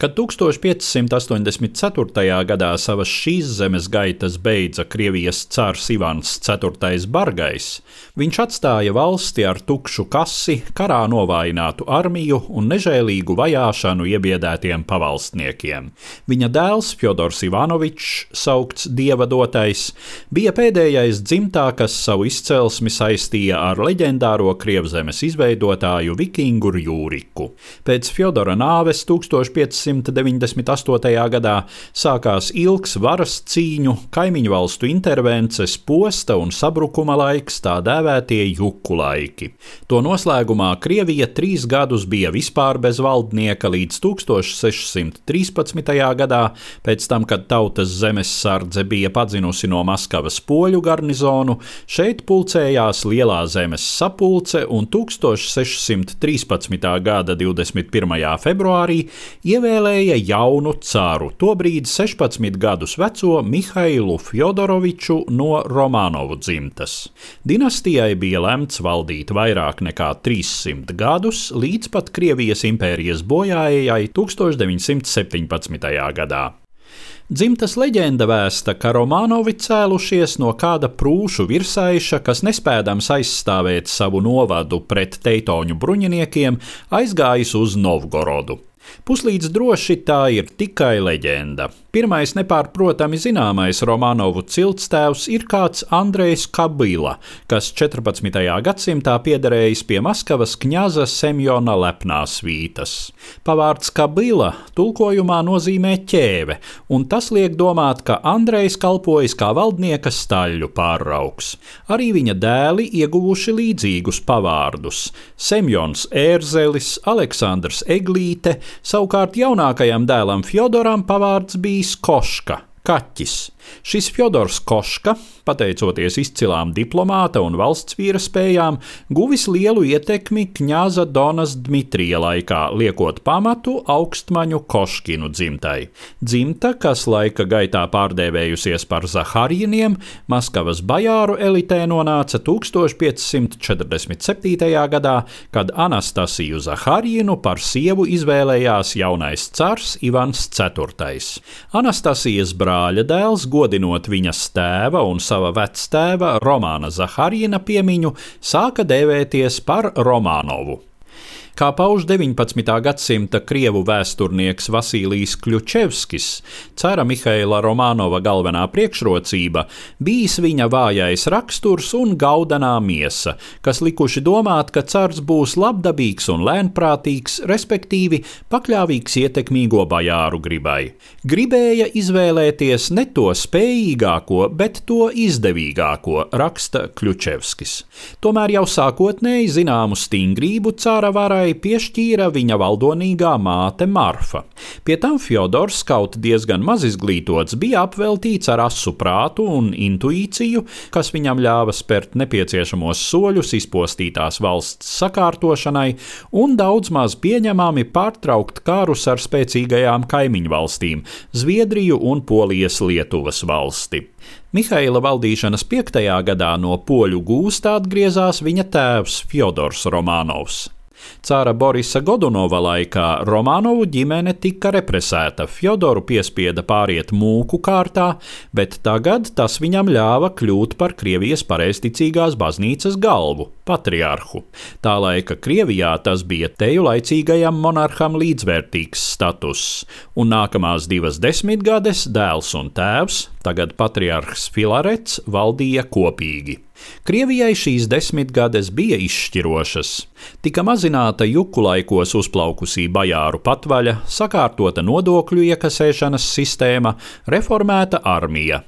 Kad 1584. gadā savas šīs zemes gaitas beidza Krievijas cārs Ivans IV. Bargais, viņš atstāja valsti ar tukšu kasi, karā novājinātu armiju un nežēlīgu vajāšanu iebiedētiem pavalstniekiem. Viņa dēls Fjodors Ivanovičs, saukts dieva dotais, bija pēdējais dzimtā, kas savu izcelsmi saistīja ar leģendāro Krievzemes izveidotāju Vikingu Jūriku. Pēc Fjodora nāves 1500 1998. gadā sākās ilgs varas cīņu, kaimiņu valstu intervences, posta un sabrukuma laiks, tā dēvētie juku laiki. To noslēgumā Krievija trīs gadus bija vispār bez valdnieka līdz 1613. gadā, pēc tam, kad tautas zemes sardze bija padzinusi no Maskavas poļu garnizonu, šeit pulcējās Lielā zemes sapulce un 1613. gada 21. februārī ievēlējās ievēlēja jaunu cāru, tobrīd 16 gadus veco Mihailu Fjodoroviču no Romanovu dzimtas. Dinastijai bija lemts valdīt vairāk nekā 300 gadus, līdz pat Krievijas impērijas bojājai 1917. gadā. Dzimtas leģenda vēsta, ka Romanovi cēlušies no kāda prūšu virsaiša, kas nespēdams aizstāvēt savu novadu pret teitoņu bruņiniekiem, aizgājis uz Novgorodu. Puslīdz droši tā ir tikai leģenda. Pirmais nepārprotami zināmais Romanovu ciltstēvs ir kāds Andrejs Kabila, kas 14. gadsimtā piederējis pie Maskavas kņaza Semjona lepnās vītas. Pavārds Kabila tulkojumā nozīmē ķēve, un tas liek domāt, ka Andrejs kalpojis kā valdnieka staļļu pārraugs. Arī viņa dēli ieguvuši līdzīgus pavārdus - Semjons Ērzelis, Aleksandrs Eglīte, savukārt jaunākajam dēlam Fjodoram pavārds bijis Koška, kaķis. Šis Fjodors Koška, pateicoties izcilām diplomāta un valsts vīra spējām, guvis lielu ietekmi kņāza Donas Dmitrija laikā, liekot pamatu augstmaņu Koškinu dzimtai. Dzimta, kas laika gaitā pārdēvējusies par Zaharjiniem, Maskavas bajāru elitē nonāca 1547. gadā, kad Anastasiju Zaharjinu par sievu izvēlējās jaunais cars Ivans IV. Anastasijas brāļa dēls godinot viņas tēva un sava vectēva Romāna Zaharina piemiņu, sāka dēvēties par Romānovu. Kā pauž 19. gadsimta krievu vēsturnieks Vasilijs Kļučevskis, cara Mihaila Romanova galvenā priekšrocība bijis viņa vājais raksturs un gaudanā miesa, kas likuši domāt, ka cars būs labdabīgs un lēnprātīgs, respektīvi pakļāvīgs ietekmīgo bajāru gribai. Gribēja izvēlēties ne to spējīgāko, bet to izdevīgāko, raksta Kļučevskis. Tomēr jau sākotnēji zināmu stingrību cara varai Fjodorei piešķīra viņa valdonīgā māte Marfa. Pie tam Fjodors, kaut diezgan maz izglītots, bija apveltīts ar asu prātu un intuīciju, kas viņam ļāva spērt nepieciešamos soļus izpostītās valsts sakārtošanai un daudz maz pieņemami pārtraukt kārus ar spēcīgajām kaimiņu valstīm - Zviedriju un Polijas Lietuvas valsti. Mihaila valdīšanas piektajā gadā no poļu gūstā atgriezās viņa tēvs Fjodors Romanovs. Cāra Borisa Godunova laikā Romanovu ģimene tika represēta, Fjodoru piespieda pāriet mūku kārtā, bet tagad tas viņam ļāva kļūt par Krievijas pareizticīgās baznīcas galvu, patriarhu. Tā laika Krievijā tas bija teju laicīgajam monarham līdzvērtīgs status, un nākamās divas desmitgades dēls un tēvs, tagad patriarhs Filarets, valdīja kopīgi. Krievijai šīs desmitgades bija izšķirošas. Tika mazināta juku laikos uzplaukusī bajāru patvaļa, sakārtota nodokļu iekasēšanas sistēma, reformēta armija.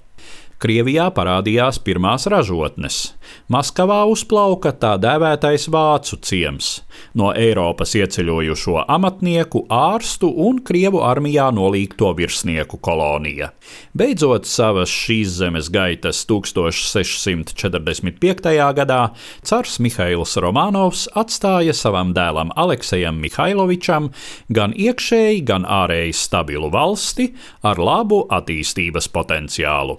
Krievijā parādījās pirmās ražotnes. Maskavā uzplauka tā dēvētais vācu ciems, no Eiropas ieceļojušo amatnieku, ārstu un Krievu armijā nolīgto virsnieku kolonija. Beidzot savas šīs zemes gaitas 1645. gadā cars Mihails Romanovs atstāja savam dēlam Aleksejam Mihailovičam gan iekšēji, gan ārēji stabilu valsti ar labu attīstības potenciālu